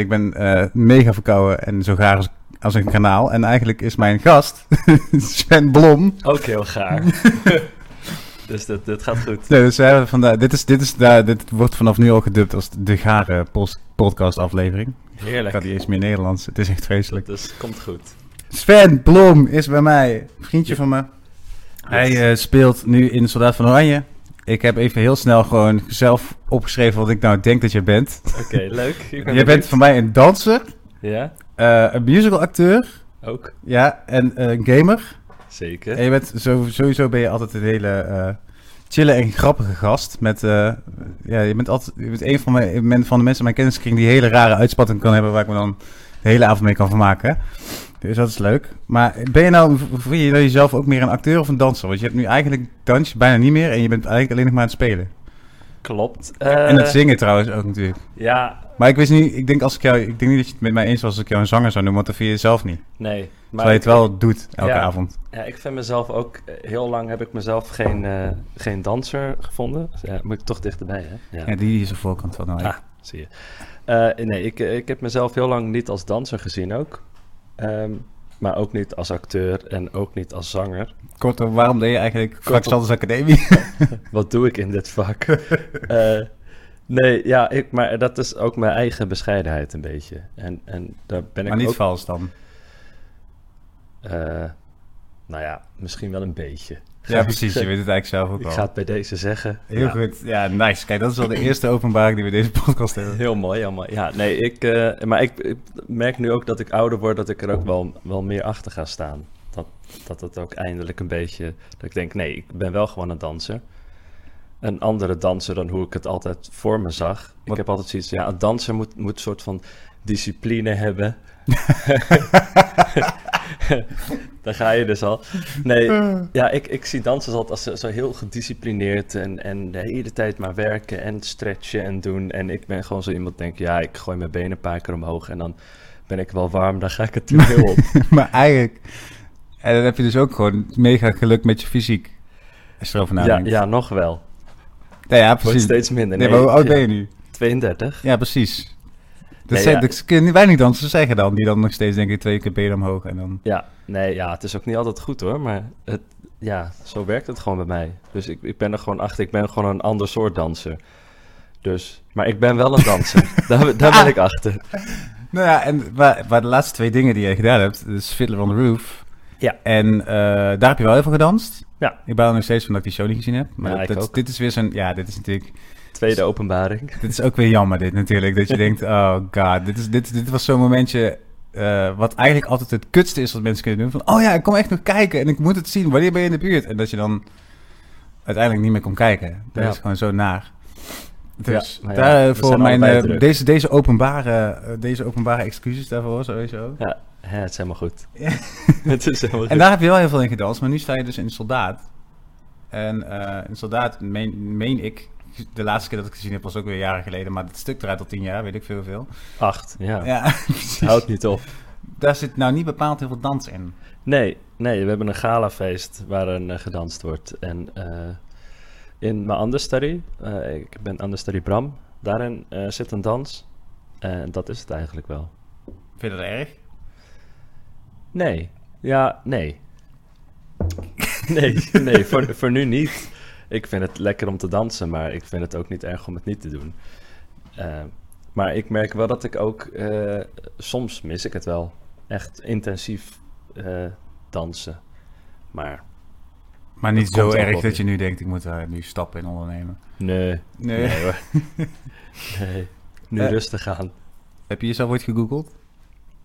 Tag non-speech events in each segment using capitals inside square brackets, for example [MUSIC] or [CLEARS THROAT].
Ik ben eh, mega verkouden en zo gaar als, als een kanaal. En eigenlijk is mijn gast [LAUGHS] Sven Blom. Ook heel gaar. [LAUGHS] dus dat, dat gaat goed. Nee, dus we hebben vandaag, dit, is, dit, is, daar dit wordt vanaf nu al gedubt als de gare podcast aflevering. Ik Heerlijk. kan niet eens meer Nederlands. Het is echt vreselijk. Dus komt goed. Sven Blom is bij mij. Vriendje van me. Hij eh, speelt nu in Soldaat van Oranje. Ik heb even heel snel gewoon zelf opgeschreven wat ik nou denk dat je bent. Oké, leuk. [LAUGHS] Ben Je benieuwd. bent voor mij een danser, Ja, eh, een musical acteur, ook. ja, en eh, een gamer. Zeker. En je bent zo, sowieso ben je altijd een hele eh chille en grappige gast. Met, ja, je bent altijd je bent een van, mijn, van de mensen in mijn kenniskring die hele rare uitspatting kan hebben waar ik me dan de hele avond mee kan vermaken. Dus dat is leuk. Maar ben je nou, vind je nou jezelf ook meer een acteur of een danser? Want je hebt nu eigenlijk dans bijna niet meer en je bent eigenlijk alleen nog maar aan het spelen. Klopt. en het Eh, zingen trouwens ook natuurlijk. Ja, Maar ik wist niet, ik denk als ik jou, ik denk niet dat je het met mij eens was als ik jou een zanger zou noemen, want dat vind je zelf niet. nee. Maar Terwijl je het ik- wel doet elke Ja. avond. Ja, ik vind mezelf ook... eh, Heel lang heb ik mezelf geen, eh, geen danser gevonden. Dus ja, moet ik toch dichterbij, hè? Ja, die is de voorkant van. Nou, Ah, zie je. Nee, ik, ik heb mezelf heel lang niet als danser gezien ook. Ehm, maar ook niet als acteur en ook niet als zanger. Kortom, waarom deed je eigenlijk Sanders Academie? [LAUGHS] Wat doe ik in dit vak? [LAUGHS] Eh, nee, ja, ik, maar dat is ook mijn eigen bescheidenheid een beetje. En, en daar ben ik maar niet ook... vals dan. eh, nou ja, misschien wel een beetje. Ja, [LAUGHS] precies. Je weet het eigenlijk zelf ook Ik al. ga het bij deze zeggen. Heel Ja. goed. Ja, nice. Kijk, dat is wel de eerste openbaring die we deze podcast hebben. Heel mooi, mooi. Ja, nee, ik, eh, maar ik, ik merk nu ook dat ik ouder word, dat ik er ook wel, wel meer achter ga staan. Dat, dat het ook eindelijk een beetje, dat ik denk, nee, ik ben wel gewoon een danser. Een andere danser dan hoe ik het altijd voor me zag. Ik Wat- heb altijd zoiets, ja, een danser moet, moet een soort van discipline hebben. [LAUGHS] [LAUGHS] [LAUGHS] Daar ga je dus al. Nee, ja, ik, ik zie dansers altijd als zo- zo heel gedisciplineerd en, en de hele tijd maar werken en stretchen en doen. En ik ben gewoon zo iemand denk, ja, ik gooi mijn benen een paar keer omhoog en dan ben ik wel warm, dan ga ik het toneel op. [LAUGHS] maar eigenlijk... En dan heb je dus ook gewoon mega geluk met je fysiek. Als je erover ja, nadenkt. ja, nog wel. ja, ja, Wordt precies. steeds minder. Nee, maar hoe oud ja, ben je nu? 32. Ja, precies. Dat Nee, zijn, ja. dat kunnen weinig dansers zeggen dan. Die dan nog steeds denken twee keer benen omhoog en dan... Ja, nee, ja, het is ook niet altijd goed hoor, maar het, ja, zo werkt het gewoon bij mij. Dus ik, ik ben er gewoon achter, ik ben gewoon een ander soort danser. Dus, maar ik ben wel een danser. [LAUGHS] daar, daar ben ik [LAUGHS] achter. Nou ja, en waar, waar de laatste twee dingen die je gedaan hebt, dus Fiddler on the Roof. Ja. En eh, daar heb je wel heel veel gedanst. Ja. Ik baal er nog steeds van dat ik die show niet gezien heb. Maar Ja, dat- ik dit is weer zo'n... Ja, dit is natuurlijk... Tweede openbaring. [LAUGHS] Dit is ook weer jammer, dit natuurlijk. Dat je [LAUGHS] denkt, oh god, dit, is, dit, dit was zo'n momentje... eh, wat eigenlijk altijd het kutste is wat mensen kunnen doen. Van, oh ja, ik kom echt nog kijken en ik moet het zien. Wanneer ben je in de buurt? En dat je dan uiteindelijk niet meer kon kijken. Dat Ja. is gewoon zo naar. Dus Ja, maar ja, daar we voor zijn mijn, eh, deze, deze, openbare, eh, deze openbare excuses daarvoor sowieso. Ja, hè, het is helemaal goed. [LAUGHS] Het is helemaal goed. En daar heb je wel heel veel in gedanst, maar nu sta je dus in soldaat. En eh in soldaat meen, meen ik, [LAUGHS] de laatste keer dat ik het gezien heb was ook weer jaren geleden, maar het stuk eruit al tien jaar, weet ik veel veel. Acht, ja. Ja, [LAUGHS] houdt niet op. Daar zit nou niet bepaald heel veel dans in. Nee, nee, we hebben een galafeest waarin eh, gedanst wordt. En eh, in mijn understudy, eh ik ben understudy Bram, daarin zit een dans. En dat is het eigenlijk wel. Vind je dat erg? Nee, ja, nee. [LAUGHS] Nee, nee, voor, voor nu niet. Ik vind het lekker om te dansen, maar ik vind het ook niet erg om het niet te doen. Eh, maar ik merk wel dat ik ook, eh, soms mis ik het wel. Echt intensief eh, dansen. Maar Maar niet zo erg dat je nu denkt, ik moet daar nu stappen in ondernemen. nee, Nee. nee hoor. [LAUGHS] Nee, nu rustig aan. Heb je jezelf ooit gegoogeld?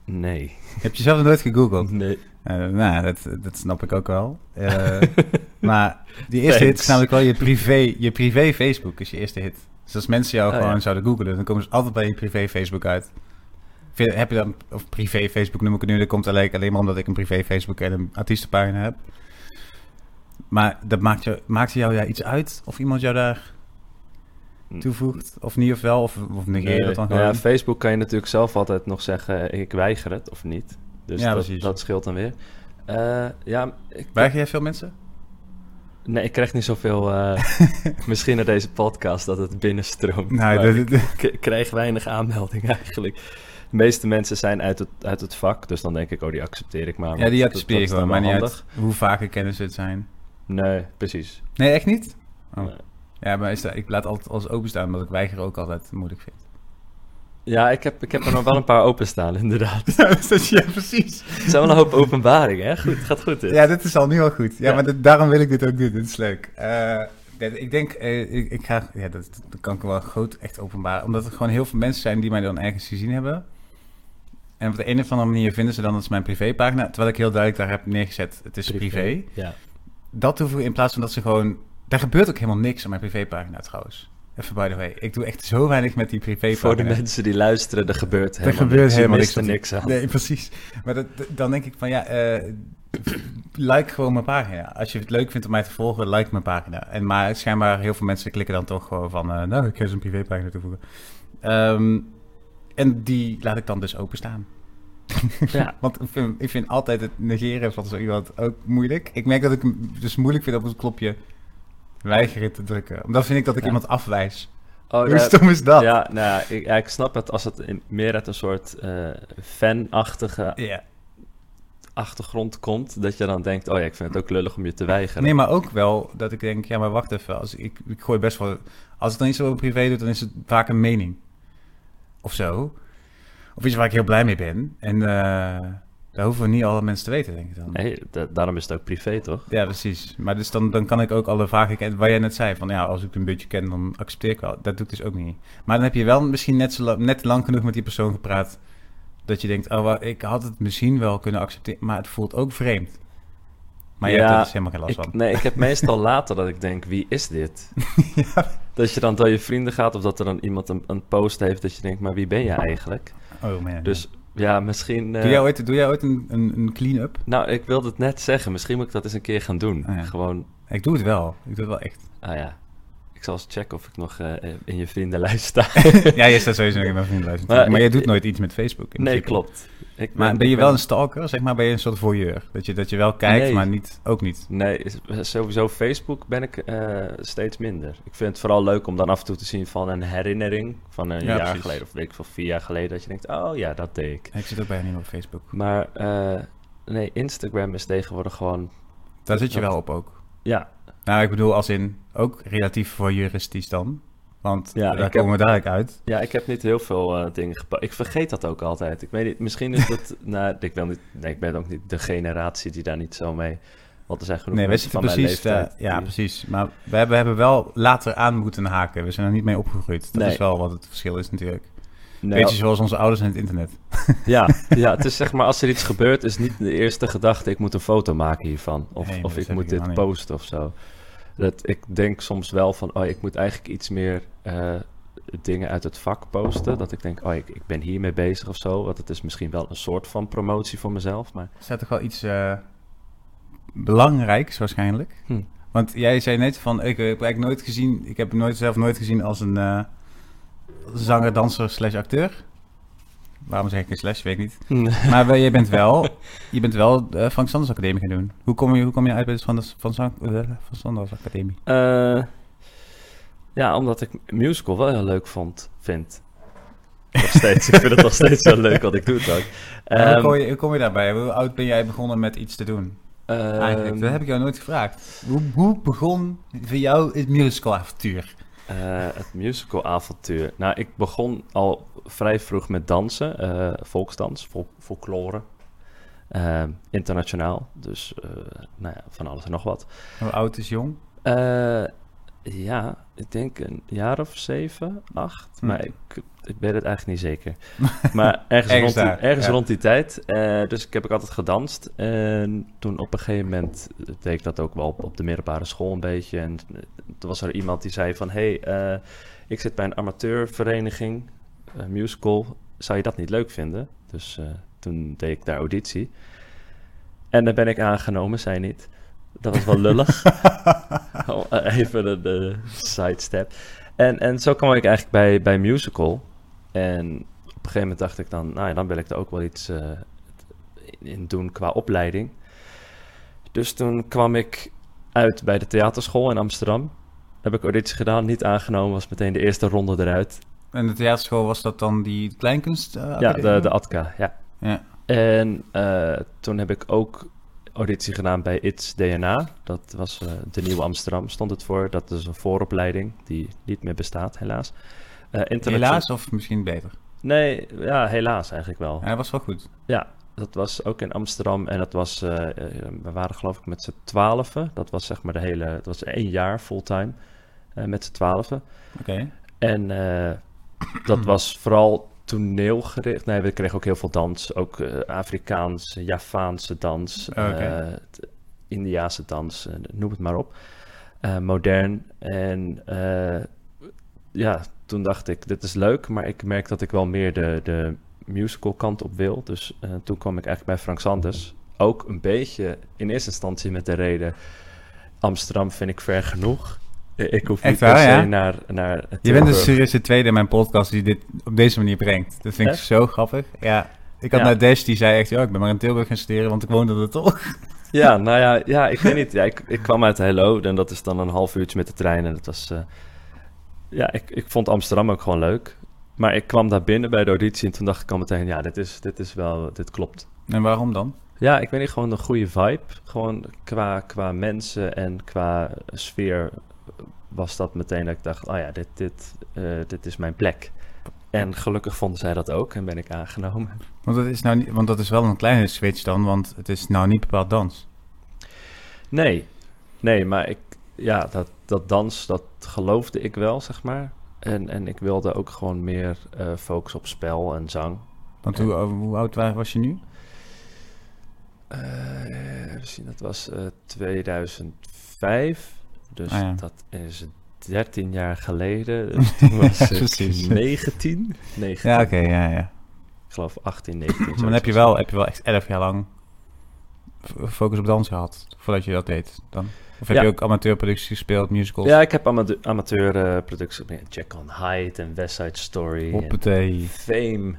Nee, Heb je jezelf nooit gegoogeld? nee. Eh, nou, dat, dat snap ik ook wel. Eh, [LAUGHS] maar die eerste hit is namelijk wel je privé, je privé Facebook is je eerste hit. Dus als mensen jou Oh, gewoon ja. zouden googlen, dan komen ze altijd bij je privé Facebook uit. Vind- Heb je dan, of privé Facebook noem ik het nu, dat komt alleen, alleen maar omdat ik een privé Facebook en een artiestenpagina heb. Maar dat maakt, je, maakt jou iets uit? Of iemand jou daar toevoegt? Of niet of wel? Of, of negeer je Nee, dat dan nou gewoon? ja, Facebook kan je natuurlijk zelf altijd nog zeggen, ik weiger het of niet. Dus Ja, dat, dat scheelt dan weer. Eh, ja, ik, Weiger jij veel mensen? nee, ik krijg niet zoveel, eh, [LAUGHS] misschien naar deze podcast, dat het binnenstroomt. Dat- ik, ik krijg weinig aanmeldingen [LAUGHS] eigenlijk. De meeste mensen zijn uit het, uit het vak, dus dan denk ik, oh, die accepteer ik maar. Ja, die accepteer ik wel, maar niet uit hoe vaker kennen ze het zijn. Nee, precies. Nee, echt niet? Oh. Nee. Ja, maar is dat, ik laat altijd alles openstaan, omdat ik weiger ook altijd moeilijk vind. Ja, ik heb, ik heb er nog wel een paar openstaan, [LAUGHS] inderdaad. Ja, dus precies. Het zijn wel een hoop openbaringen, hè? Goed, gaat goed. Dit. Ja, dit is al nu al goed. Ja, Ja. maar dit- daarom wil ik dit ook doen. Dit is leuk. Eh, ik denk, eh, ik, ik ga, ja, dat, dat kan ik wel groot echt openbaren. Omdat er gewoon heel veel mensen zijn die mij dan ergens gezien hebben. En op de een of andere manier vinden ze dan dat is mijn privépagina. Terwijl ik heel duidelijk daar heb neergezet, het is privé. Ja. Dat hoeven we in plaats van dat ze gewoon... Daar gebeurt ook helemaal niks aan mijn privépagina trouwens. Even by the way. Ik doe echt zo weinig met die privépagina. Voor de mensen die luisteren, er gebeurt helemaal gebeurt niks. Je helemaal niks. er niks aan. Nee, precies. Maar dat, dan denk ik van ja, eh, like gewoon mijn pagina. Als je het leuk vindt om mij te volgen, like mijn pagina. En maar schijnbaar heel veel mensen klikken dan toch gewoon van, eh, nou, ik ga eens een privépagina toevoegen. Ehm, en die laat ik dan dus openstaan. Ja. [LAUGHS] Want ik vind, ik vind altijd het negeren van zo iemand ook moeilijk. Ik merk dat ik hem dus moeilijk vind op het knopje weigeren te drukken. Omdat vind ik dat ik Ja. iemand afwijs. Oh, Hoe ja, stom is dat? Ja, nou, ik, ja, ik snap het als het in- meer uit een soort eh fanachtige achtergrond komt. Dat je dan denkt, oh ja, ik vind het ook lullig om je te weigeren. Nee, maar ook wel dat ik denk, ja, maar wacht even. Als ik, ik gooi best wel... Als ik dan iets over privé doe, dan is het vaak een mening. Of zo. Of iets waar ik heel blij mee ben. En eh, daar hoeven niet alle mensen te weten, denk ik dan. Nee, da- daarom is het ook privé, toch? Ja, precies. Maar dus dan, dan kan ik ook alle vragen... Waar jij net zei, van ja, als ik een beetje ken, dan accepteer ik wel. Dat doe ik dus ook niet. Maar dan heb je wel misschien net, zo net lang genoeg met die persoon gepraat... dat je denkt, oh, ik had het misschien wel kunnen accepteren... maar het voelt ook vreemd. Maar je Ja, hebt er dus helemaal geen last Ik, van. nee, ik heb [LAUGHS] meestal later dat ik denk, wie is dit? [LAUGHS] ja. Dat je dan door je vrienden gaat of dat er dan iemand een, een post heeft dat je denkt, maar wie ben je eigenlijk? Oh man. Dus ja, misschien... eh, Doe jij ooit, doe jij ooit een, een, een clean-up? Nou, ik wilde het net zeggen. Misschien moet ik dat eens een keer gaan doen. Ah, ja. Gewoon, Ik doe het wel. Ik doe het wel echt. ah ja. Ik zal eens checken of ik nog eh, in je vriendenlijst sta. [LAUGHS] ja, je staat sowieso nog in mijn [LAUGHS] vriendenlijst. Maar Maar, maar jij doet nooit iets met Facebook. nee, klopt. Ik Maar ben je wel een stalker? Zeg maar, ben je een soort voyeur? Dat je, dat je wel kijkt, Nee. maar niet, ook niet. Nee, sowieso Facebook ben ik eh, steeds minder. Ik vind het vooral leuk om dan af en toe te zien van een herinnering van een Ja, jaar precies. geleden of weet ik veel, vier jaar geleden. Dat je denkt, oh ja, dat deed ik. Ik zit ook bijna niet meer op Facebook. Maar eh, nee, Instagram is tegenwoordig gewoon, Daar zit je wel op ook. ja, Nou, ik bedoel als in, ook relatief voyeuristisch dan. Want Ja, daar ik heb- komen we dadelijk uit. Ja, ik heb niet heel veel eh, dingen gepakt. Ik vergeet dat ook altijd. Ik weet niet, misschien is het... [LAUGHS] nou, ik, wil niet, nee, ik ben ook niet de generatie die daar niet zo mee... Want er zijn genoeg Nee, mensen van mijn precies... eh, leeftijd. ja, die- precies. Maar we hebben, we hebben wel later aan moeten haken. We zijn er niet mee opgegroeid. Dat Nee. is wel wat het verschil is natuurlijk. Nee, Beetje zoals onze ouders in het internet. [LAUGHS] ja, ja, het is zeg maar, als er iets [LAUGHS] gebeurt, is niet de eerste gedachte... ik moet een foto maken hiervan. Of, Nee, of dat ik moet dit posten of zo. Dat, ik denk soms wel van, oh, ik moet eigenlijk iets meer... eh, dingen uit het vak posten. Dat ik denk, oh, ik, ik ben hiermee bezig of zo. Want het is misschien wel een soort van promotie voor mezelf. Maar Er staat toch wel iets eh, belangrijks waarschijnlijk. Hm. Want jij zei net van, ik heb eigenlijk nooit gezien, ik heb nooit, zelf nooit gezien als een eh, zanger, danser slash acteur. Waarom zeg ik een slash, weet ik niet. Maar jij bent wel, je bent wel [LAUGHS] de Frank Sanders Academie gaan doen. Hoe kom je, hoe kom je uit bij de Van, eh, van Sanders Academie? Eh, ja, omdat ik musical wel heel leuk vond, vind. Nog steeds. ik vind het nog [LAUGHS] steeds wel leuk, want ik doe. Maar hoe, Ehm, kom je, hoe kom je daarbij? Hoe oud ben jij begonnen met iets te doen? Eigenlijk, dat heb ik jou nooit gevraagd. Hoe, hoe begon voor jou het musicalavontuur? Eh, het musicalavontuur. Nou, ik begon al vrij vroeg met dansen. eh, volksdans, vol- folklore. Ehm, internationaal. Dus eh, nou ja, van alles en nog wat. Hoe oud is jong? Eh, ja, ik denk een jaar of zeven, acht. Hm. Maar ik, ik weet het eigenlijk niet zeker. [LAUGHS] Maar ergens, Ergens rond, die, daar, ergens ja. rond die tijd. eh, dus ik heb ook altijd gedanst. En toen op een gegeven moment deed ik dat ook wel op, op de middelbare school een beetje. En eh, toen was er iemand die zei van... Hé, hey, eh, ik zit bij een amateurvereniging, eh, musical. Zou je dat niet leuk vinden? Dus eh, toen deed ik daar auditie. En daar ben ik aangenomen, zei niet. Dat was wel lullig. [LAUGHS] Oh, eh, Even een de sidestep. En, en zo kwam ik eigenlijk bij, bij musical. En op een gegeven moment dacht ik dan, nou ja, dan wil ik er ook wel iets eh, in- doen qua opleiding. Dus toen kwam ik uit bij de theaterschool in Amsterdam. Heb ik auditie gedaan, niet aangenomen, was meteen de eerste ronde eruit. En de theaterschool was dat dan die kleinkunst? eh, Ja, de, de ATKA, ja. Ja. En toen heb ik ook auditie gedaan bij ITS DNA. Dat was eh, de Nieuwe Amsterdam, stond het voor. Dat is een vooropleiding die niet meer bestaat, helaas. Internationaal- Helaas of misschien beter? Nee, ja, helaas eigenlijk wel. Ja, dat was wel goed. Ja, dat was ook in Amsterdam en dat was, eh, we waren geloof ik met z'n twaalfen. Dat was zeg maar de hele, dat was één jaar fulltime met z'n twaalfen. Oké. En dat was vooral toneelgericht. Nee, we kregen ook heel veel dans. Ook eh, Afrikaans, Javaanse dans, Oké. eh, Indiaanse dans, eh, noem het maar op. Modern. En ja, toen dacht ik, dit is leuk, maar ik merk dat ik wel meer de, de musical kant op wil. Dus toen kwam ik eigenlijk bij Frank Sanders. Ook een beetje in eerste instantie met de reden... Amsterdam vind ik ver genoeg. Eh, Ik hoef Echt niet per waar, se ja? naar, naar Je bent dus serieus de tweede in mijn podcast die dit op deze manier brengt. Dat vind ik Echt? zo grappig. Ja. Ik had Ja. naar Dash, die zei echt, ja, ik ben maar in Tilburg gaan studeren, want ik woonde er toch. [LAUGHS] Ja, nou ja, ja ik weet niet. Ja, ik, ik kwam uit Hello en dat is dan een half uurtje met de trein. En dat was... eh, ja, ik, ik vond Amsterdam ook gewoon leuk. Maar ik kwam daar binnen bij de auditie en toen dacht ik al meteen... Ja, dit is, dit is wel... Dit klopt. En waarom dan? Ja, ik weet niet, gewoon een goede vibe. Gewoon qua, qua mensen en qua sfeer was dat meteen dat ik dacht... Oh ja, dit, dit, eh, dit is mijn plek. En gelukkig vonden zij dat ook en ben ik aangenomen. Want dat is, nou niet, want dat is wel een kleine switch dan, want het is nou niet bepaald dans. Nee, nee, maar ik, ja, dat, dat dans, dat geloofde ik wel, zeg maar. En, en ik wilde ook gewoon meer eh focus op spel en zang. Want hoe, hoe oud wa- was je nu? Eh, zien, dat was eh 2005. Dus Ah, ja. dat is 13 jaar geleden. [LAUGHS] Dus toen was ik precies. 19. 19. Ja, oké, ja, ja. Ik geloof 18, 19. Maar dan heb je wel, heb je wel echt elf jaar lang focus op dans gehad, voordat je dat deed dan? Of heb Ja. je ook amateurproducties gespeeld, musicals? Ja, ik heb amate- amateurproducties. uh, Jack on Hyde en West Side Story. Hoppatee. Fame.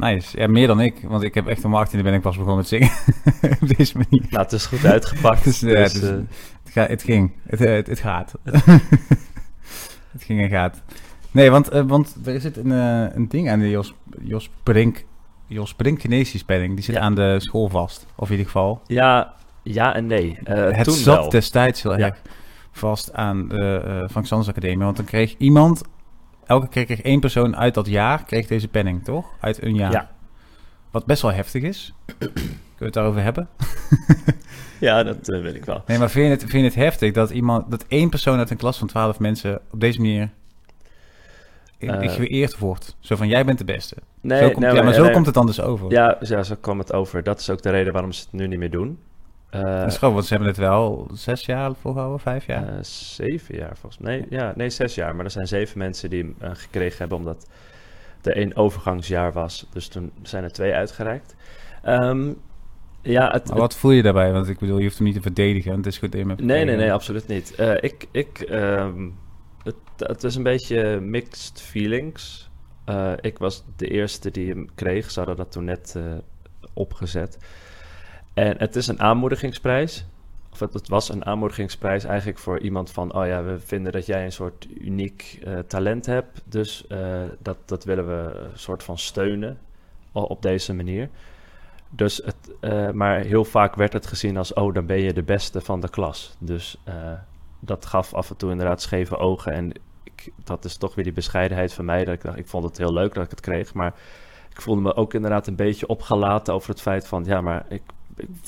Nice. Ja, meer dan ik, want ik heb echt om mijn 18e ben ik pas begonnen met zingen. [LAUGHS] op deze manier. Nou, het is goed uitgepakt. [LAUGHS] Dus, ja, dus, dus- eh, Het, ga, het ging. Het, eh, het, het gaat. het [LAUGHS] ging en gaat. Nee, want, eh, want er zit een, een ding aan de Jos, Jos Brink... Jos Brink Kinesiespelling. Die zit Ja. aan de school vast. Of in ieder geval. ja, ja en nee. Het toen zat wel. destijds heel Ja. erg vast aan de Frank Sanders Academie. Want dan kreeg iemand... Elke keer kreeg één persoon uit dat jaar... kreeg deze penning, toch? Uit een jaar. Ja. Wat best wel heftig is. [CLEARS THROAT] Kunnen we het daarover hebben? [LAUGHS] Ja, dat eh, weet ik wel. Nee, maar vind je, het, vind je het heftig dat iemand, dat één persoon uit een klas van twaalf mensen op deze manier uh, geëerd wordt? Zo van, jij bent de beste. Nee, zo komt, nee, ja, maar zo nee, komt het dan dus over. Ja, ja, zo kwam het over. Dat is ook de reden waarom ze het nu niet meer doen. Eh, dat is gewoon, want ze hebben het wel zes jaar volgehouden, vijf jaar. eh, zeven jaar volgens mij. Nee, ja, nee, zes jaar. Maar er zijn zeven mensen die hem eh, gekregen hebben omdat er één overgangsjaar was. Dus toen zijn er twee uitgereikt. Ehm, ja, het, maar wat voel je daarbij? Want ik bedoel, je hoeft hem niet te verdedigen. Het is goed hebt Nee, nee, nee, absoluut niet. Ik, ik, ehm, het, het is een beetje mixed feelings. Ik was de eerste die hem kreeg. Ze hadden dat toen net opgezet. En het is een aanmoedigingsprijs. Of het, was een aanmoedigingsprijs eigenlijk voor iemand van... oh ja, we vinden dat jij een soort uniek eh, talent hebt. Dus eh, dat, dat willen we een soort van steunen op deze manier. Dus het, eh, maar heel vaak werd het gezien als, oh, dan ben je de beste van de klas. Dus eh, dat gaf af en toe inderdaad scheve ogen. En ik, dat is toch weer die bescheidenheid van mij. Dat ik dacht, ik vond het heel leuk dat ik het kreeg. Maar ik voelde me ook inderdaad een beetje opgelaten over het feit van, ja, maar ik,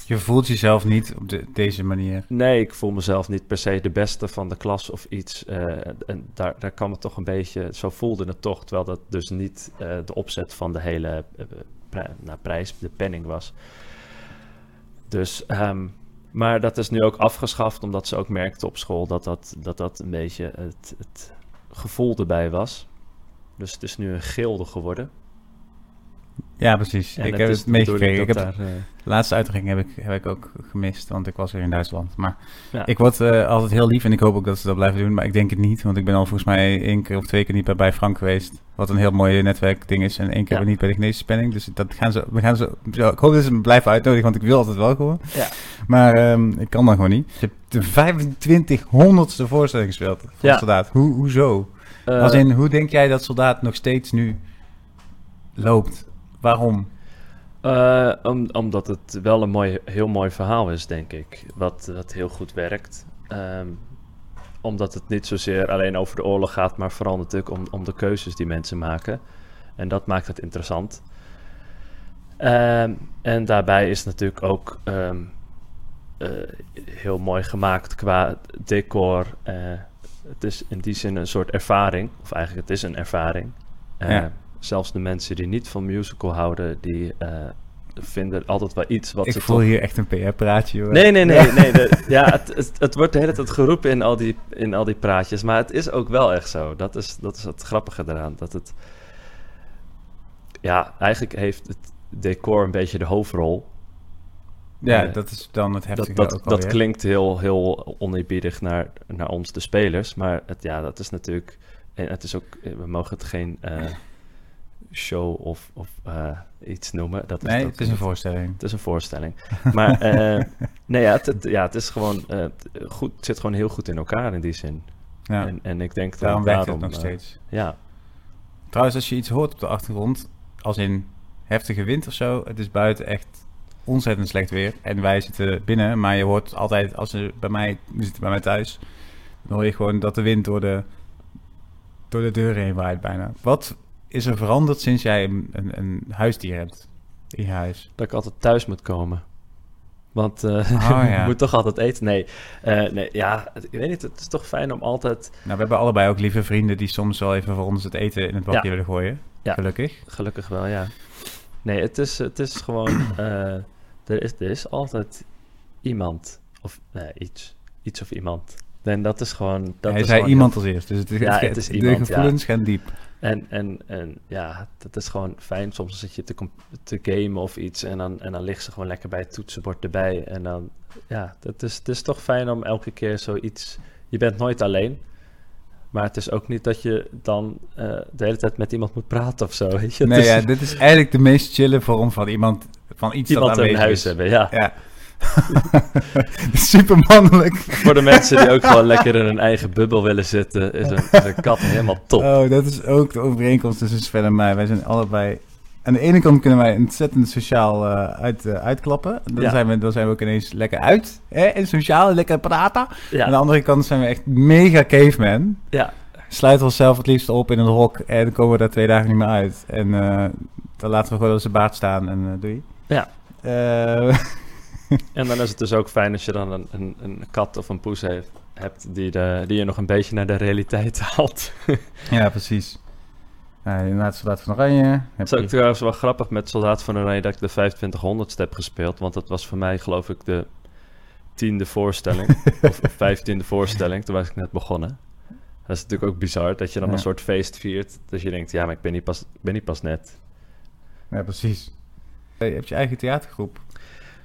Je voelt jezelf niet op de- deze manier. nee, ik voel mezelf niet per se de beste van de klas of iets. Eh, en daar, daar kwam het toch een beetje, zo voelde het toch. Terwijl dat dus niet eh, de opzet van de hele eh, nou, prijs, de penning was. Dus, ehm, maar dat is nu ook afgeschaft, omdat ze ook merkten op school dat dat, dat, dat een beetje het, het gevoel erbij was. Dus het is nu een gilde geworden. Ja, precies. Ik heb het meegekregen. Eh, de laatste uitdrukking heb ik, heb ik ook gemist, want ik was weer in Duitsland. Maar Ja. ik word eh, altijd heel lief en ik hoop ook dat ze dat blijven doen. Maar ik denk het niet, want ik ben al volgens mij één keer of twee keer niet bij- Frank geweest. Wat een heel mooi netwerkding is. En één keer Ja. niet bij de Genetische Spanning. Dus dat gaan ze, we gaan ze, ik hoop dat ze me blijven uitnodigen, want ik wil altijd wel gewoon. Ja. Maar ehm, ik kan dan gewoon niet. Je hebt de 2500ste voorstelling gespeeld. Ja. Inderdaad. Hoe, hoezo? Eh, Als in, hoe denk jij dat soldaat nog steeds nu loopt? Waarom? Eh, om, omdat het wel een mooi, heel mooi verhaal is, denk ik. Wat, wat heel goed werkt. Ehm, omdat het niet zozeer alleen over de oorlog gaat, maar vooral natuurlijk om, om de keuzes die mensen maken. En dat maakt het interessant. Ehm, en daarbij is natuurlijk ook ehm, eh, heel mooi gemaakt qua decor. Eh, het is in die zin een soort ervaring. Of eigenlijk, het is een ervaring. Ja. Zelfs de mensen die niet van musical houden, die eh, vinden altijd wel iets wat ik ze voel toch- hier echt een PR-praatje, hoor. Nee, nee, nee. [LAUGHS] nee de- ja, het, het, het wordt de hele tijd geroepen in al, die, in al die praatjes. Maar het is ook wel echt zo. Dat is, dat is het grappige eraan. Dat het... Ja, eigenlijk heeft het decor een beetje de hoofdrol. Ja, Eh, dat is dan het Dat, heftige dat, ook dat klinkt heel, heel oneerbiedig naar, naar ons, de spelers. Maar het, ja, dat is natuurlijk... En het is ook... We mogen het geen eh, show of, of eh, iets noemen. Dat is Nee, het is een voorstelling. Het is een voorstelling. Maar eh, [LAUGHS] nee, ja, het, ja, het is gewoon eh, goed. Het zit gewoon heel goed in elkaar in die zin. Ja, En, en ik denk dat daarom het daarom, nog steeds. ja, Trouwens, als je iets hoort op de achtergrond, als in heftige wind of zo, het is buiten echt ontzettend slecht weer. En wij zitten binnen, maar je hoort altijd, als je bij mij, we zitten bij mij thuis, dan hoor je gewoon dat de wind door de, door de deur heen waait bijna. Wat is er veranderd sinds jij een, een, een huisdier hebt in je huis? dat ik altijd thuis moet komen. Want Oh, [LAUGHS] ja. moet toch altijd eten. Nee, eh, nee, ja, ik weet niet. Het is toch fijn om altijd, Nou, we hebben allebei ook lieve vrienden die soms wel even voor ons het eten in het bakje Ja. willen gooien. Ja. Gelukkig. gelukkig wel, ja. Nee, het is, het is gewoon, [CLEARS THROAT] eh, er, is, er is altijd iemand of nee, iets, iets of iemand. En dat is gewoon. Dat Hij is zei gewoon iemand als eerst, dus het, Ja, het, het is de iemand, ja. gevoelens gaan diep. En, en, en ja, dat is gewoon fijn. Soms zit je te, te gamen of iets en dan, en dan ligt ze gewoon lekker bij het toetsenbord erbij. En dan, ja, het is, het is toch fijn om elke keer zoiets... Je bent nooit alleen, maar het is ook niet dat je dan eh, de hele tijd met iemand moet praten of zo, weet je. Nee, is ja, dit is eigenlijk de meest chille vorm van iemand, van iets iemand dat in aanwezig huis is. hebben, ja. Ja. [LAUGHS] Super mannelijk. Voor de mensen die ook gewoon lekker in hun eigen bubbel willen zitten, is een, is een kat helemaal top. Oh, dat is ook de overeenkomst tussen Sven en mij. Wij zijn allebei... Aan de ene kant kunnen wij ontzettend sociaal eh, uit, eh, uitklappen. Dan, Ja. zijn we, dan zijn we ook ineens lekker uit. Hè? En sociaal, lekker praten. Aan de andere kant zijn we echt mega caveman. ja, Sluiten we onszelf het liefst op in een hok. En dan komen we daar twee dagen niet meer uit. En eh, dan laten we gewoon onze baard staan en doei. Ja. [LAUGHS] [LAUGHS] En dan is het dus ook fijn als je dan een, een, een kat of een poes heeft, hebt die, de, die je nog een beetje naar de realiteit [LAUGHS] haalt. ja, precies. Ja, inderdaad, Soldaat van Oranje. Heb Het is ook trouwens wel grappig met Soldaat van Oranje dat ik de 2500 heb gespeeld. Want dat was voor mij geloof ik de tiende voorstelling. [LAUGHS] of vijftiende voorstelling. Toen was ik net begonnen. Dat is natuurlijk ook bizar dat je dan Ja. een soort feest viert. Dat je denkt, ja, maar ik ben niet pas, ik ben niet pas net. Ja, precies. Je hebt je eigen theatergroep.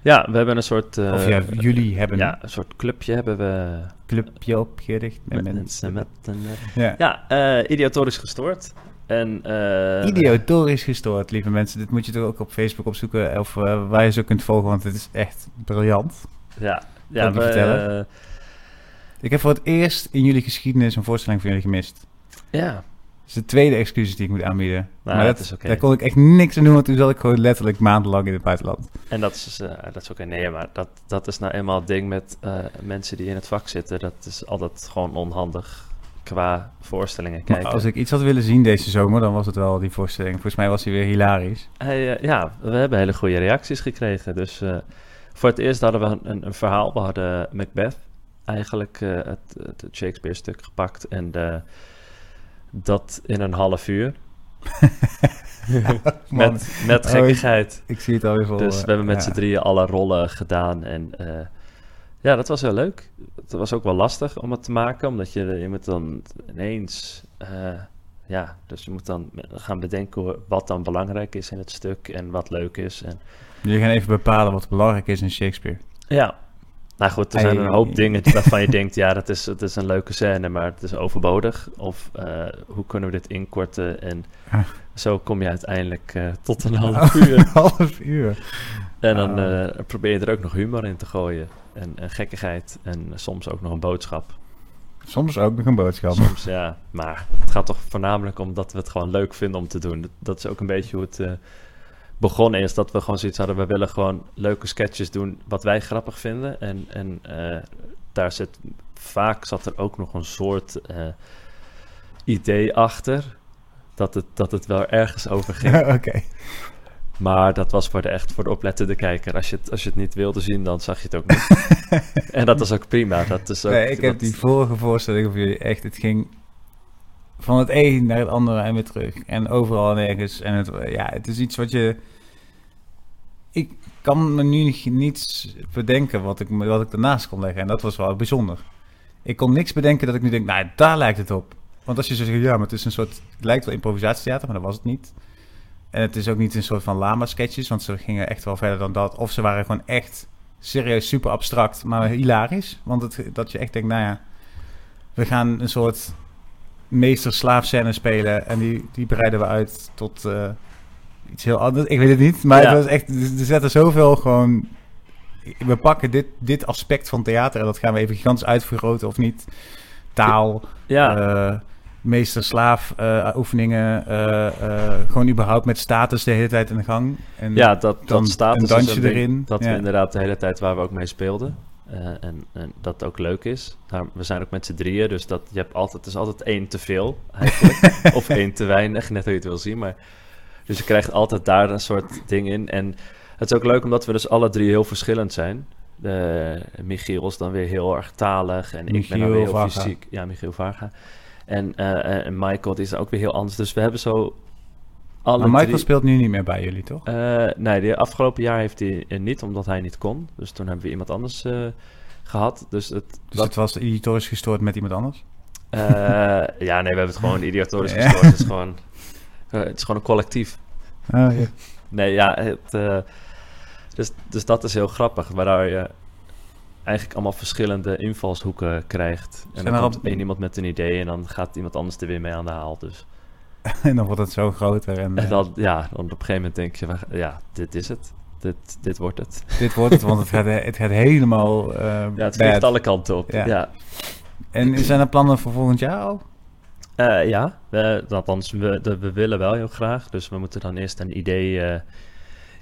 Ja, we hebben een soort... eh, of ja, jullie hebben ja, een soort clubje hebben we. clubje opgericht. Met Met mensen. met een... eh, Ja. Ja, eh idiotorisch gestoord. En, eh, Idiotorisch gestoord, lieve mensen. Dit moet je toch ook op Facebook opzoeken. Of waar je ze kunt volgen, want het is echt briljant. Ja, ja we, vertellen? Ik heb voor het eerst in jullie geschiedenis een voorstelling van jullie gemist. ja, is de tweede excuus die ik moet aanbieden. Nou, maar dat dat, is oké. daar kon ik echt niks aan doen, want toen zat ik gewoon letterlijk maandenlang in het buitenland. En dat is, eh, dat is oké. Nee, maar dat, dat is nou eenmaal het ding met eh, mensen die in het vak zitten. Dat is altijd gewoon onhandig qua voorstellingen Maar kijken. als ik iets had willen zien deze zomer, dan was het wel die voorstelling. Volgens mij was die weer hilarisch. Hij, eh, ja, we hebben hele goede reacties gekregen. Dus voor het eerst hadden we een, een, een verhaal. We hadden Macbeth, eigenlijk het, het Shakespeare-stuk gepakt. En dat in een half uur. [LAUGHS] Met, met Oh, gekkigheid. ik zie het alweer voor Dus we hebben met Ja. z'n drieën alle rollen gedaan. En eh, ja, dat was heel leuk. Het was ook wel lastig om het te maken, omdat je, je moet dan ineens. eh, ja, dus je moet dan gaan bedenken wat dan belangrijk is in het stuk en wat leuk is. En, Jullie gaan even bepalen wat belangrijk is in Shakespeare. ja, nou goed, er zijn een hoop dingen waarvan je denkt, ja, dat is, dat is een leuke scène, maar het is overbodig. Of eh, hoe kunnen we dit inkorten? En Ah. zo kom je uiteindelijk eh, tot een [LAUGHS] half uur. Een half uur. En dan Ah. eh, probeer je er ook nog humor in te gooien. En, en gekkigheid. En soms ook nog een boodschap. Soms ook nog een boodschap. Soms, ja. Maar het gaat toch voornamelijk om dat we het gewoon leuk vinden om te doen. Dat, dat is ook een beetje hoe het begonnen is. Dat we gewoon zoiets hadden, we willen gewoon leuke sketches doen wat wij grappig vinden. En, en eh, daar zit, vaak zat er ook nog een soort eh, idee achter. Dat het, dat het wel ergens over ging. [LAUGHS] Oké. Maar dat was voor de echt voor de oplettende kijker. Als je het, als je het niet wilde zien, dan zag je het ook niet. [LAUGHS] en dat is ook prima. Dat is ook, Nee, ik heb die vorige voorstelling van jullie echt, het ging van het een naar het andere en weer terug. En overal en ergens. En het, ja, het is iets wat je... Ik kan me nu niet- niets bedenken wat ik, wat ik ernaast kon leggen. En dat was wel bijzonder. Ik kon niks bedenken dat ik nu denk, nou, daar lijkt het op. Want als je zo zegt, ja, maar het is een soort... Het lijkt wel improvisatietheater, maar dat was het niet. En het is ook niet een soort van lama-sketches, want ze gingen echt wel verder dan dat. Of ze waren gewoon echt serieus super abstract, maar hilarisch. Want het, dat je echt denkt, nou ja, we gaan een soort meester-slaaf scène spelen en die, die breiden we uit tot eh, iets heel anders. Ik weet het niet, maar Ja. het was echt, er zitten zoveel gewoon... We pakken dit, dit aspect van theater en dat gaan we even gigantisch uitvergroten of niet. Taal, ja, eh, meester-slaaf eh, oefeningen, eh, eh, gewoon überhaupt met status de hele tijd in de gang. En ja, dat, dan staat een dansje een ding erin, Dat ja. we inderdaad de hele tijd waar we ook mee speelden. Eh, en, en dat ook leuk is. Nou, we zijn ook met z'n drieën, dus dat, je hebt altijd, het is altijd één te veel eigenlijk. [LAUGHS] of één te weinig, net hoe je het wil zien. Maar, dus je krijgt altijd daar een soort ding in. En het is ook leuk omdat we dus alle drie heel verschillend zijn. De, Michiel is dan weer heel erg talig en ik ben dan weer heel fysiek. Ja, Michiel Varga. En, eh, en Michael die is ook weer heel anders. Dus we hebben zo alle maar Michael drie... speelt nu niet meer bij jullie, toch? Eh, nee, de afgelopen jaar heeft hij eh, niet, omdat hij niet kon. Dus toen hebben we iemand anders eh, gehad. Dus het, Dus dat- het was editorisch gestoord met iemand anders? ja, nee, we hebben het gewoon [LAUGHS] idiotorisch Ja. gestoord. Het is gewoon, het is gewoon een collectief. Oh, ja. Nee, ja, het, dus, dus dat is heel grappig, waardoor je eigenlijk allemaal verschillende invalshoeken krijgt. En Zijn dan komt al- iemand met een idee en dan gaat iemand anders er weer mee aan de haal. Dus. [LAUGHS] en dan wordt het zo groter. En, En eh, dan, ja, dan op een gegeven moment denk je, ja, dit is het. Dit, dit wordt het. dit wordt het, want het gaat, het gaat helemaal eh Ja, het vliegt alle kanten op. Ja. ja. En zijn er plannen voor volgend jaar al? Eh, ja, we, althans, we, de- we willen wel heel graag. Dus we moeten dan eerst een idee eh,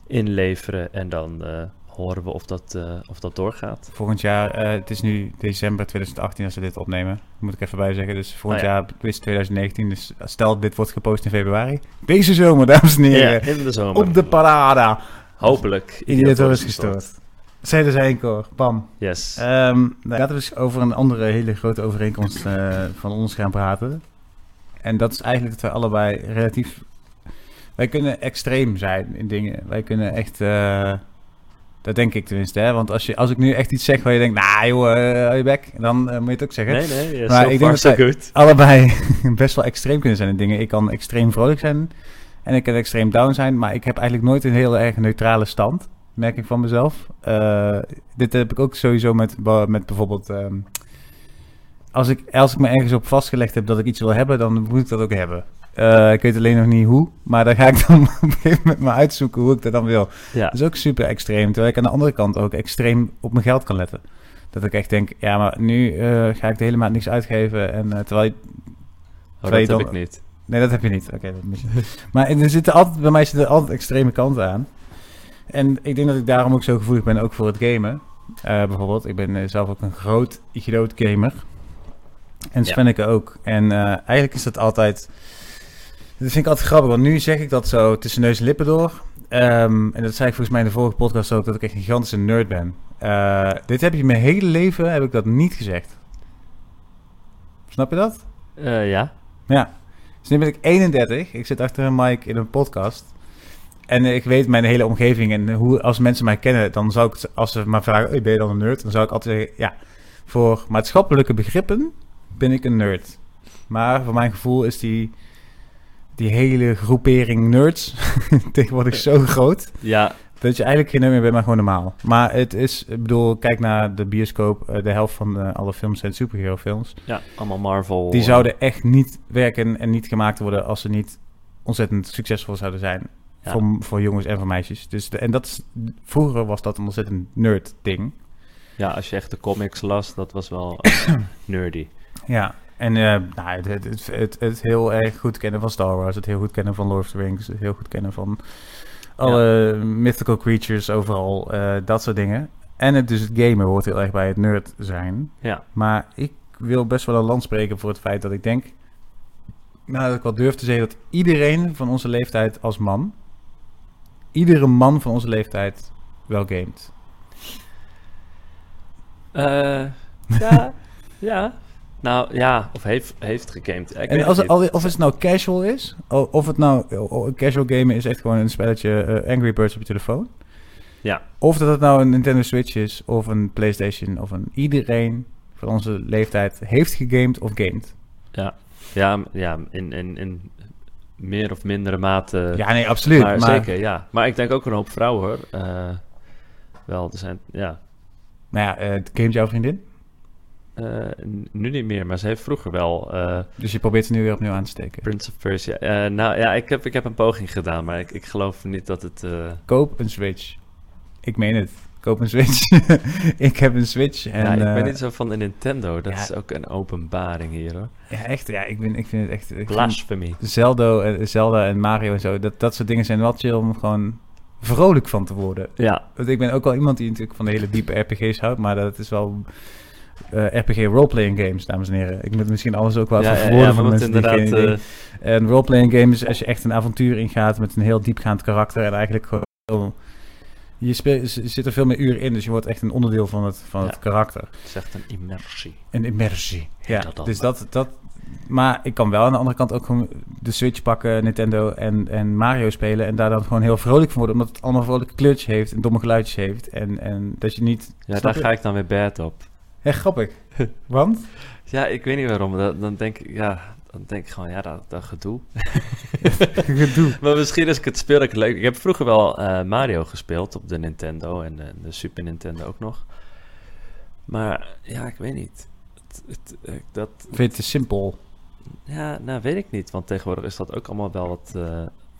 inleveren en dan eh, horen we of dat, eh, of dat doorgaat. Volgend jaar, eh, het is nu december 2018 als we dit opnemen. Moet ik even bij zeggen. Dus volgend Oh ja. jaar is 2019. Dus stel dit wordt gepost in februari. Deze zomer, [LAUGHS] dames en heren. Ja, in de zomer. op de parada. Hopelijk. Idiotorisch gestoord. Zeiden zij in koor. Bam. Yes. Ehm nou, laten we eens over een andere hele grote overeenkomst eh, van ons gaan praten. En dat is eigenlijk dat wij allebei relatief... Wij kunnen extreem zijn in dingen. Wij kunnen echt... dat denk ik tenminste, hè. Want als, je, als ik nu echt iets zeg waar je denkt... Nou joh, eh, hou je bek. Dan eh, moet je het ook zeggen. nee, nee, Maar ik denk dat good. Allebei [LAUGHS] best wel extreem kunnen zijn in dingen. Ik kan extreem vrolijk zijn. En ik kan extreem down zijn. Maar ik heb eigenlijk nooit een heel erg neutrale stand. Merk ik van mezelf. Eh, dit heb ik ook sowieso met, met bijvoorbeeld... ehm, als, ik, als ik me ergens op vastgelegd heb dat ik iets wil hebben, dan moet ik dat ook hebben. Eh, ik weet alleen nog niet hoe, maar daar ga ik dan [LAUGHS] op een gegeven moment maar uitzoeken hoe ik dat dan wil. Ja, Dat is ook super extreem, terwijl ik aan de andere kant ook extreem op mijn geld kan letten. Dat ik echt denk, ja, maar nu eh, ga ik de hele maand niks uitgeven. En eh, terwijl je, oh, dat heb dan- ik niet. Nee, dat heb je niet. Oké, dat mis je. Maar er zitten altijd, bij mij zitten altijd extreme kanten aan. En ik denk dat ik daarom ook zo gevoelig ben, ook voor het gamen. Bijvoorbeeld, ik ben zelf ook een groot, groot gamer. En Ja. Svenneke ook. En eigenlijk is dat altijd... Dat vind ik altijd grappig, want nu zeg ik dat zo tussen neus en lippen door. Ehm, en dat zei ik volgens mij in de vorige podcast ook, dat ik echt een gigantische nerd ben. Eh, dit heb je mijn hele leven, heb ik dat niet gezegd. Snap je dat? Eh, ja, Ja. Dus nu ben ik 31. Ik zit achter een mic in een podcast. En ik weet mijn hele omgeving en hoe, als mensen mij kennen, dan zou ik, als ze me vragen, "Hey, ben je dan een nerd? Dan zou ik altijd zeggen, ja, voor maatschappelijke begrippen ben ik een nerd. Maar voor mijn gevoel is die, die hele groepering nerds [LAUGHS] tegenwoordig zo groot, ja, dat je eigenlijk geen nerd meer bent, maar gewoon normaal. Maar het is, ik bedoel, kijk naar de bioscoop, eh, de helft van eh, alle films zijn superhero films. ja, allemaal Marvel. Die zouden echt niet werken en niet gemaakt worden als ze niet ontzettend succesvol zouden zijn. Ja. Voor, voor jongens en voor meisjes. Dus de, en dat is, vroeger was dat een ontzettend nerd ding. Ja, als je echt de comics las, dat was wel eh, [COUGHS] nerdy. Ja, en eh, nou, het, het, het, het, heel erg goed kennen van Star Wars, het heel goed kennen van Lord of the Rings, het heel goed kennen van alle mythical creatures overal, eh, dat soort dingen. En het, dus het gamen hoort heel erg bij het nerd zijn. Ja. Maar ik wil best wel een land spreken voor het feit dat ik denk, nou dat ik wel durf te zeggen dat iedereen van onze leeftijd als man, iedere man van onze leeftijd wel gamet. Eh, ja, [LAUGHS] ja. Nou ja, of heeft, heeft gegamed. Ik En als, het- of het nou casual is, of het nou casual gamen is echt gewoon een spelletje eh, Angry Birds op je telefoon. Ja. Of dat het nou een Nintendo Switch is, of een PlayStation, of een iedereen van onze leeftijd heeft gegamed of gamed. Ja, m- ja in, in, in meer of mindere mate. ja, nee, absoluut. maar, Maar, zeker, ja. Maar ik denk ook een hoop vrouwen hoor. Eh, wel, er zijn, ja. Nou ja, eh gamet jouw vriendin? Eh, nu niet meer, maar ze heeft vroeger wel eh, Dus je probeert ze nu weer opnieuw aan te steken. Prince of Persia. Eh, nou ja, ik heb, ik heb een poging gedaan, maar ik, ik geloof niet dat het. Koop een Switch. Ik meen het. Koop een Switch. [LAUGHS] ik heb een Switch. En, ja, ik ben niet zo van de Nintendo. Dat ja. is ook een openbaring hier hoor. ja, echt. Ja, ik, ben, ik vind het echt... Blasphemy. Zelda, en- Zelda en Mario en zo, dat, dat soort dingen zijn wel chill om gewoon vrolijk van te worden. Ja, Want ik ben ook wel iemand die natuurlijk van de hele diepe RPG's houdt, maar dat is wel eh, RPG roleplaying games, dames en heren. Ik moet misschien alles ook wel ja, even ja, ja, voor mensen die geen idee. eh, En roleplaying games als je echt een avontuur ingaat met een heel diepgaand karakter en eigenlijk gewoon... Je, speelt, je zit er veel meer uren in, dus je wordt echt een onderdeel van het, van het karakter. het is echt een immersie. Een immersie. Ja, dat dus dat, dat... Maar ik kan wel aan de andere kant ook gewoon de Switch pakken, Nintendo en, en Mario spelen... en daar dan gewoon heel vrolijk van worden, omdat het allemaal vrolijke kleurtjes heeft en domme geluidjes heeft. En, en dat je niet... Ja, daar ga ik dan weer bad op. Ja, grappig. Want? [LAUGHS] Ja, ik weet niet waarom. Dat, dan denk ik, ja, dan denk ik gewoon, ja, dat, dat gedoe. [LAUGHS] Gedoe. [LAUGHS] Maar misschien ik het speel, ik het leuk. Ik heb vroeger wel eh, Mario gespeeld op de Nintendo en eh, de Super Nintendo ook nog. Maar ja, ik weet niet. Het, het, eh, dat, Vind je het te simpel? ja, nou weet ik niet. Want tegenwoordig is dat ook allemaal wel wat,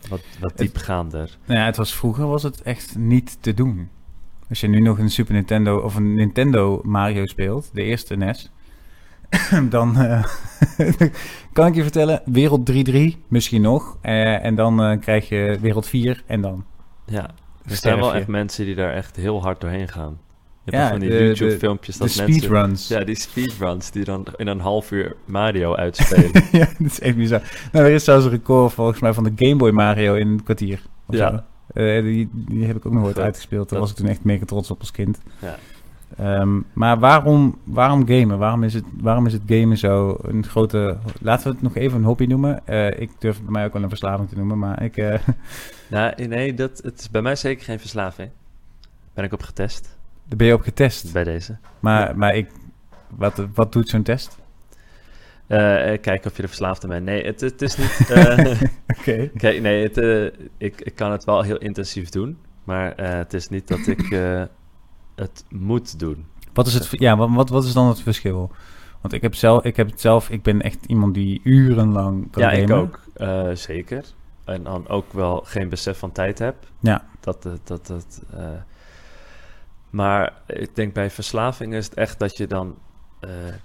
wat, wat diepgaander. Nou ja, het was vroeger was het echt niet te doen. Als je nu nog een Super Nintendo of een Nintendo Mario speelt, de eerste NES, [CLEARS THROAT] dan eh, [LAUGHS] kan ik je vertellen, wereld 3-3 misschien nog. Eh, en dan eh, krijg je wereld 4 en dan Ja, er zijn wel echt mensen die daar echt heel hard doorheen gaan. Je hebt Ja, van die YouTube-filmpjes de dat mensen... speedruns. Ja, die speedruns die dan in een half uur Mario uitspelen. [LAUGHS] ja, dat is echt bizar. Nou, er is zelfs een record volgens mij van de Game Boy Mario in een kwartier. Ja. zo. Eh, die, die heb ik ook nog nooit Dat- uitgespeeld. Daar was ik toen echt mega trots op als kind. Ja. Ehm, maar waarom, waarom gamen? Waarom is, het, waarom is het gamen zo een grote... Laten we het nog even een hobby noemen. Eh, ik durf het bij mij ook wel een verslaving te noemen, maar ik... eh, [LAUGHS] nou, nee, dat, het is bij mij zeker geen verslaving. Ben ik op getest daar ben je op getest. bij deze. Maar, maar ik... Wat, wat doet zo'n test? Eh, kijken of je er verslaafd aan bent. Nee, het, het is niet... [LAUGHS] eh, Oké. [LAUGHS] Kijk, nee, het, ik, ik kan het wel heel intensief doen. Maar het is niet dat ik het moet doen. Wat is het... Ja, wat, wat, wat is dan het verschil? Want ik heb, zelf, ik heb het zelf... Ik ben echt iemand die urenlang kan ja, ik ook. zeker. En dan ook wel geen besef van tijd heb. Ja. Dat, dat, dat, maar ik denk bij verslaving is het echt dat je dan,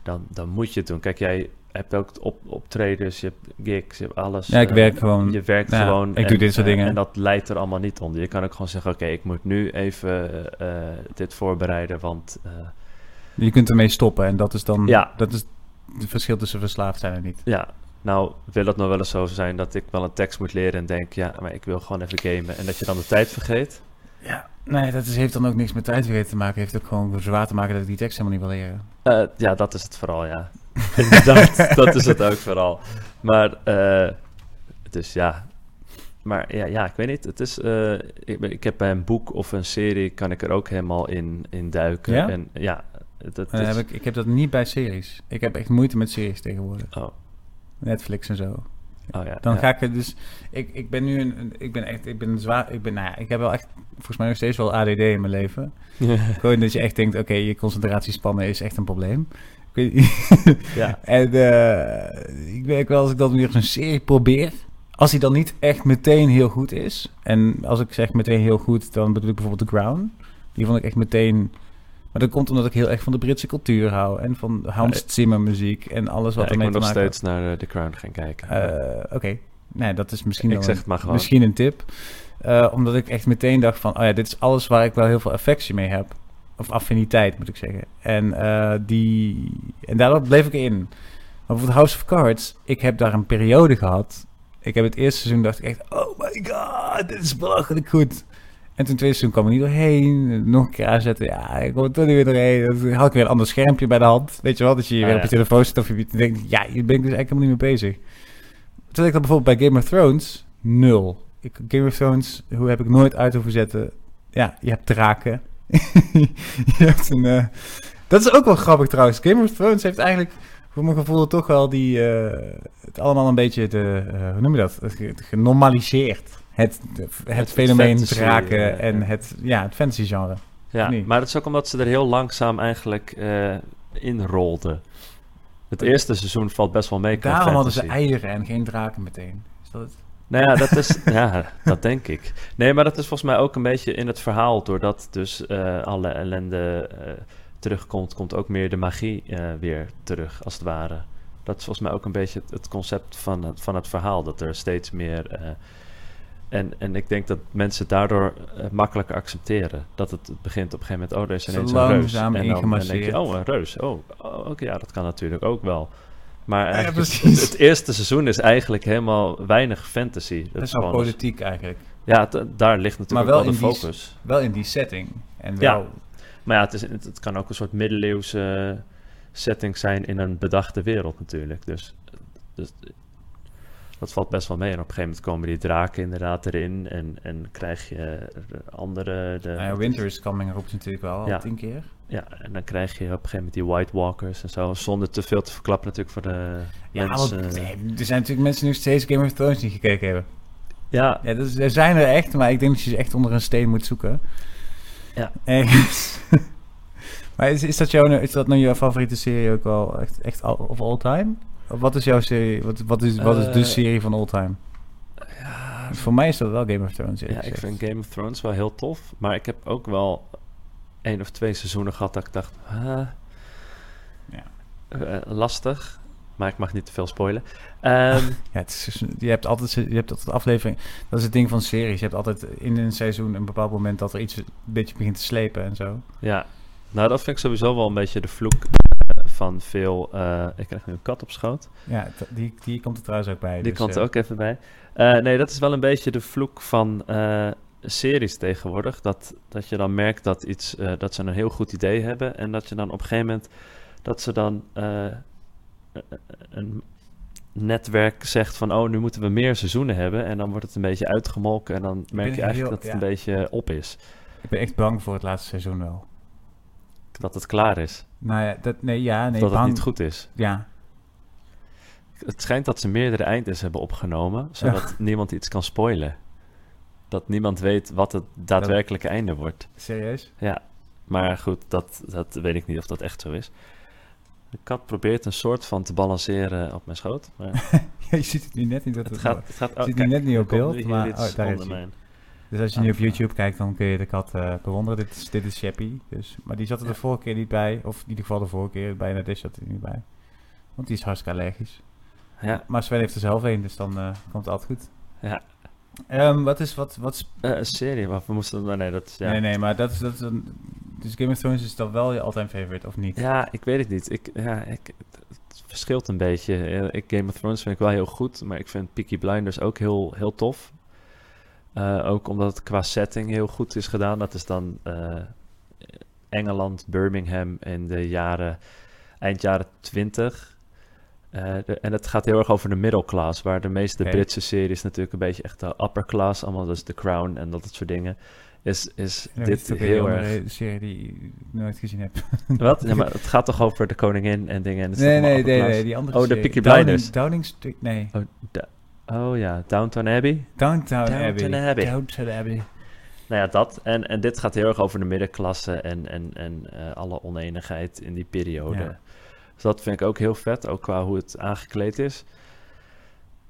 dan, dan moet je het doen. Kijk, jij hebt ook op, optredens, je hebt gigs, je hebt alles. Ja, ik eh, werk gewoon. Je werkt Ja, gewoon. ik doe dit soort eh, dingen. En dat leidt er allemaal niet onder. Je kan ook gewoon zeggen, oké, ik moet nu even eh, dit voorbereiden, want... Je kunt ermee stoppen en dat is dan... Ja. Dat is het verschil tussen verslaafd zijn en niet. Ja, nou wil het nog wel eens zo zijn dat ik wel een tekst moet leren en denk, ja, maar ik wil gewoon even gamen. En dat je dan de tijd vergeet. Ja, nee, dat is, heeft dan ook niks met tijdvergeten te maken. Heeft ook gewoon zwaar te maken dat ik die tekst helemaal niet wil leren. Ja, dat is het vooral, ja. [LAUGHS] Inderdaad, dat is het ook vooral. Maar, eh, dus ja. Maar ja, ja, ik weet niet. Het is, eh, ik, ik heb bij een boek of een serie, kan ik er ook helemaal in, in duiken. Ja? En ja, dat is... heb ik, ik heb dat niet bij series. Ik heb echt moeite met series tegenwoordig. Oh, Netflix en zo. oh ja. Dan ja. ga ik dus... Ik, ik ben nu een, een- Ik ben echt... Ik ben zwaar... Ik ben... Nou ja, ik heb wel echt... Volgens mij nog steeds wel ADD in mijn leven. [LAUGHS] Gewoon dat je echt denkt... Oké, je concentratiespannen is echt een probleem. Ik [LAUGHS] ja. En eh, ik merk wel als ik dat weer zo'n serie probeer. Als hij dan niet echt meteen heel goed is. En als ik zeg meteen heel goed, dan bedoel ik bijvoorbeeld The Crown. Die vond ik echt meteen Maar dat komt omdat ik heel erg van de Britse cultuur hou. En van Hans Ja, Zimmer muziek en alles wat Ja, ik ermee moet te nog maken steeds naar eh, The Crown gaan kijken. Eh, Oké, nee, dat is misschien, Ik zeg een- het maar gewoon. misschien een tip. Omdat ik echt meteen dacht van... Oh ja, dit is alles waar ik wel heel veel affectie mee heb. Of affiniteit, moet ik zeggen. En, eh, die, en daardoor bleef ik in. Maar voor House of Cards, ik heb daar een periode gehad. Ik heb het eerste seizoen dacht ik echt... Oh my god, dit is belachelijk goed. En toen tweede seizoen kwam ik niet doorheen. Nog een keer aanzetten. Ja, ik kom er toch niet weer doorheen. Dan had ik weer een ander schermpje bij de hand. Weet je wel, dat je Ah, weer op je telefoon zit. Of je denkt, ja, hier ben ik dus eigenlijk helemaal niet mee bezig. Terwijl ik dat bijvoorbeeld bij Game of Thrones, nul. Ik, Game of Thrones, hoe heb ik nooit uit hoeven zetten. Ja, je hebt draken. [LAUGHS] je hebt een... eh, dat is ook wel grappig trouwens. Game of Thrones heeft eigenlijk, voor mijn gevoel, toch wel die... eh, het allemaal een beetje de... eh, hoe noem je dat? Het genormaliseerd. Het, het, Het fenomeen fantasy, draken en ja. het, ja, het fantasy genre. Ja, maar dat is ook omdat ze er heel langzaam eigenlijk eh inrolden. Het eerste seizoen valt best wel mee Daarom hadden ze eieren en geen draken meteen. Is dat het? Nou ja, dat is, [LAUGHS] ja, dat denk ik. Nee, maar dat is volgens mij ook een beetje in het verhaal. Doordat dus eh, alle ellende eh, terugkomt, komt ook meer de magie eh, weer terug, als het ware. Dat is volgens mij ook een beetje het, concept van het, van het verhaal. Dat er steeds meer... en, en ik denk dat mensen daardoor makkelijker accepteren. Dat het begint op een gegeven moment... Oh, er is ineens een reus. En dan, dan denk je, oh, een reus. Oh, oh oké, ja, dat kan natuurlijk ook wel. Maar Ja, eigenlijk [LAUGHS] het, precies. het eerste seizoen is eigenlijk helemaal weinig fantasy. Dat Dat is wel politiek eigenlijk. ja, t- daar ligt natuurlijk wel wel de in die focus. Wel in die setting. En Ja. wel, Maar ja, het, is, het, het kan ook een soort middeleeuwse setting zijn in een bedachte wereld natuurlijk. Dus, dus dat valt best wel mee. En op een gegeven moment komen die draken inderdaad erin. En, en krijg je de andere... De, nou ja, Winter is Coming roept natuurlijk wel al Ja. tien keer. Ja, en dan krijg je op een gegeven moment die White Walkers en zo. Zonder te veel te verklappen natuurlijk voor de Ja, mensen. want, nee, er zijn natuurlijk mensen die nog steeds Game of Thrones niet gekeken hebben. Ja, Ja, dat is, er zijn er echt, maar ik denk dat je ze echt onder een steen moet zoeken. Ja. Ergens. [LAUGHS] maar is, is, dat jouw, is dat nou jouw favoriete serie ook wel echt, echt all, of all time? Of wat is jouw serie? Wat, wat, is, wat is de Eh, serie van all time? ja, Voor mij is dat wel Game of Thrones. Ja, ik vind Game of Thrones wel heel tof. Maar ik heb ook wel één of twee seizoenen gehad dat ik dacht... "Huh, Ja. eh, lastig. Maar ik mag niet te veel spoilen. Ehm, [LAUGHS] Ja, het is, je hebt altijd, je hebt altijd aflevering. Dat is het ding van series. Je hebt altijd in een seizoen een bepaald moment dat er iets een beetje begint te slepen en zo. ja, nou dat vind ik sowieso wel een beetje de vloek eh, van veel... eh, ik krijg nu een kat op schoot. Ja, die, die komt er trouwens ook bij. Die dus, komt er ook even bij. Nee, dat is wel een beetje de vloek van series tegenwoordig. Dat, dat je dan merkt dat, iets, eh, dat ze een heel goed idee hebben. En dat je dan op een gegeven moment... dat ze dan eh, een netwerk zegt van... oh, nu moeten we meer seizoenen hebben. En dan wordt het een beetje uitgemolken. En dan merk je eigenlijk heel- dat het ja. een beetje op is. Ik ben echt bang voor het laatste seizoen wel. Dat het klaar is. Nou ja, dat, nee, ja, nee, dat het niet goed is. Ja, Het schijnt dat ze meerdere eindes hebben opgenomen... zodat niemand iets kan spoilen. Dat niemand weet wat het daadwerkelijke einde wordt. serieus? Ja, maar goed, dat, dat weet ik niet of dat echt zo is. De kat probeert een soort van te balanceren op mijn schoot. Maar [LAUGHS] Ja, je ziet het nu net niet. Dat het het gaat, het gaat ziet kijk, nu net niet op beeld, maar oh, daar is hij. mijn- Dus als je nu op [LAUGHS] YouTube kijkt, dan kun je de kat eh, bewonderen. Dit is, dit is Shappy. Dus, maar die zat er de vorige keer niet bij. Of in ieder geval de vorige keer. Bijna deze zat er niet bij. Want die is hartstikke allergisch. Ja, Maar Sven heeft er zelf een, dus dan eh, komt het altijd goed. ja. Ehm, wat is, wat, wat Eh, een serie, maar we moesten... maar Nee, dat is... Ja. Nee, nee, maar dat is, dat is een... Dus Game of Thrones is dan wel je all-time favorite, of niet? Ja, ik weet het niet. Ik, ja, ik, het, verschilt een beetje. Ik, Game of Thrones vind ik wel heel goed, maar ik vind Peaky Blinders ook heel, heel tof. Eh, ook omdat het qua setting heel goed is gedaan. Dat is dan eh, Engeland, Birmingham in de jaren, eind jaren 20. Eh, de- en het gaat heel erg over de middelklas, waar de meeste. Britse series natuurlijk een beetje echt de upper class, allemaal dus The Crown en dat soort dingen, is, is Ja, dit is een heel erg... serie die ik nooit gezien heb. [LAUGHS] Wat? Ja, [LAUGHS] maar het gaat toch over de koningin en dingen. En het Nee, nee, nee, nee, die andere Oh, de. Peaky Blinders. Downing Street, nee. Oh, da- oh ja, Downton Abbey. Downtown, Downton Abbey. Abbey. Downtown Abbey. Nou ja, dat. En, en dit gaat heel erg over de middenklasse en, en, en eh, alle oneenigheid in die periode. Ja. Dus dat vind ik ook heel vet, ook qua hoe het aangekleed is.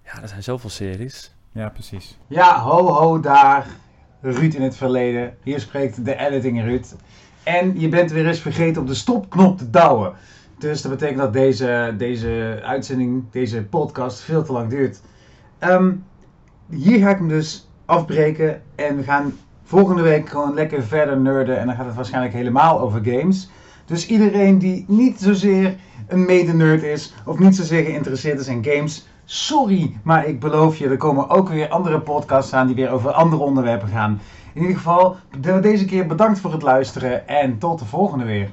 Ja, er zijn zoveel series. Ja, precies. Ja, ho ho daar. Ruud in het verleden. Hier spreekt de editing Ruud. En je bent weer eens vergeten op de stopknop te douwen. Dus dat betekent dat deze, deze uitzending, deze podcast veel te lang duurt. Ehm, hier ga ik hem dus afbreken. En we gaan volgende week gewoon lekker verder nerden. En dan gaat het waarschijnlijk helemaal over games. Dus iedereen die niet zozeer een mede-nerd is. Of niet zozeer geïnteresseerd is in games. Sorry, maar ik beloof je, er komen ook weer andere podcasts aan die weer over andere onderwerpen gaan. In ieder geval, deze keer bedankt voor het luisteren en tot de volgende weer.